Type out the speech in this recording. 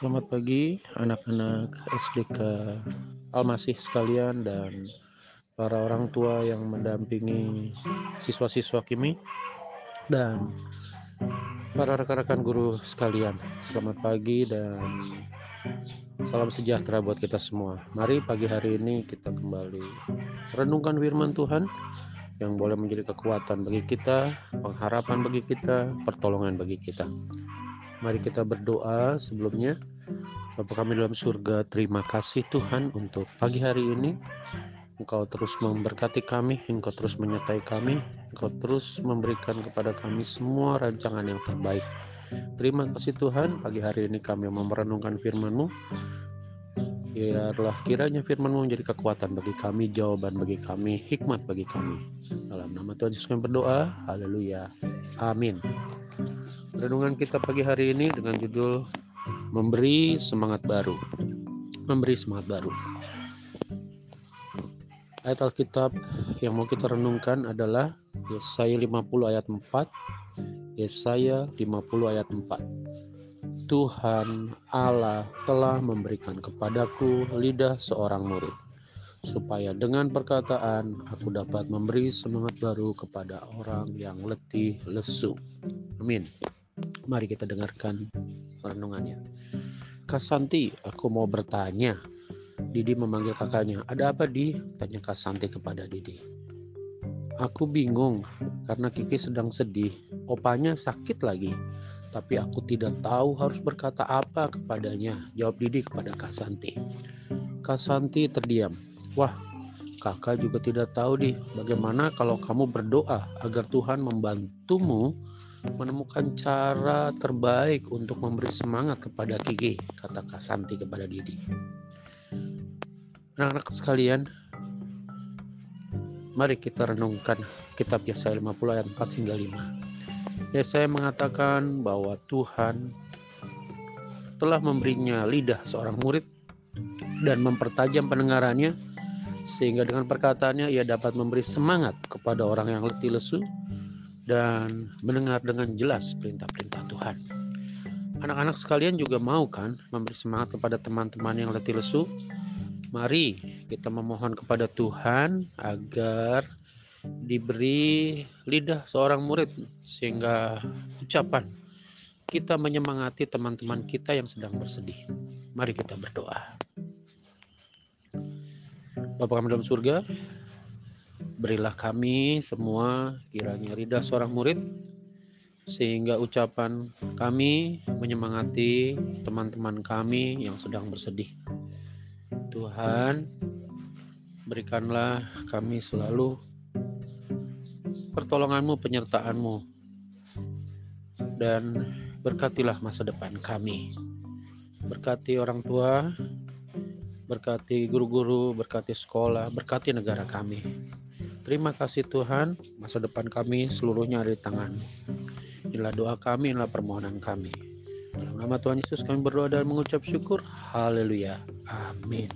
Selamat pagi anak-anak SDK Almasih sekalian dan para orang tua yang mendampingi siswa-siswa kimi dan para rekan-rekan guru sekalian. Selamat pagi dan salam sejahtera buat kita semua. Mari pagi hari ini kita kembali renungkan firman Tuhan yang boleh menjadi kekuatan bagi kita, pengharapan bagi kita, pertolongan bagi kita. Mari kita berdoa sebelumnya. Bapa kami dalam surga, terima kasih Tuhan untuk pagi hari ini. Engkau terus memberkati kami, Engkau terus menyertai kami, Engkau terus memberikan kepada kami semua rancangan yang terbaik. Terima kasih Tuhan, pagi hari ini kami mau merenungkan firman-Mu. Biarlah kiranya firman-Mu menjadi kekuatan bagi kami, jawaban bagi kami, hikmat bagi kami. Dalam nama Tuhan Yesus kami berdoa, haleluya, amin. Renungan kita pagi hari ini dengan judul Memberi Semangat Baru. Memberi semangat baru. Ayat Alkitab yang mau kita renungkan adalah Yesaya 50 ayat 4. Yesaya 50 ayat 4. Tuhan Allah telah memberikan kepadaku lidah seorang murid supaya dengan perkataan aku dapat memberi semangat baru kepada orang yang letih lesu. Amin. Mari kita dengarkan renungannya. Kasanti, aku mau bertanya. Didi memanggil kakaknya. Ada apa di? Tanya Kasanti kepada Didi. Aku bingung karena Kiki sedang sedih. Opanya sakit lagi. Tapi aku tidak tahu harus berkata apa kepadanya. Jawab Didi kepada Kasanti. Kasanti terdiam. Wah, kakak juga tidak tahu di bagaimana kalau kamu berdoa agar Tuhan membantumu menemukan cara terbaik untuk memberi semangat kepada Kiki, kata Kak Santi kepada Didi. Anak-anak sekalian, mari kita renungkan kitab Yesaya 50 ayat 4 hingga 5. Yesaya mengatakan bahwa Tuhan telah memberinya lidah seorang murid dan mempertajam pendengarannya sehingga dengan perkataannya ia dapat memberi semangat kepada orang yang letih lesu dan mendengar dengan jelas perintah-perintah Tuhan. Anak-anak sekalian juga mau kan memberi semangat kepada teman-teman yang letih lesu? Mari kita memohon kepada Tuhan agar diberi lidah seorang murid sehingga ucapan kita menyemangati teman-teman kita yang sedang bersedih. Mari kita berdoa. Bapak kami dalam surga, Berilah kami semua kiranya rida seorang murid sehingga ucapan kami menyemangati teman-teman kami yang sedang bersedih. Tuhan, berikanlah kami selalu pertolonganmu, penyertaanmu, dan berkatilah masa depan kami. Berkati orang tua, berkati guru-guru, berkati sekolah, berkati negara kami. Terima kasih Tuhan, masa depan kami seluruhnya ada di tangan. Inilah doa kami, inilah permohonan kami. Dalam nama Tuhan Yesus kami berdoa dan mengucap syukur. Haleluya. Amin.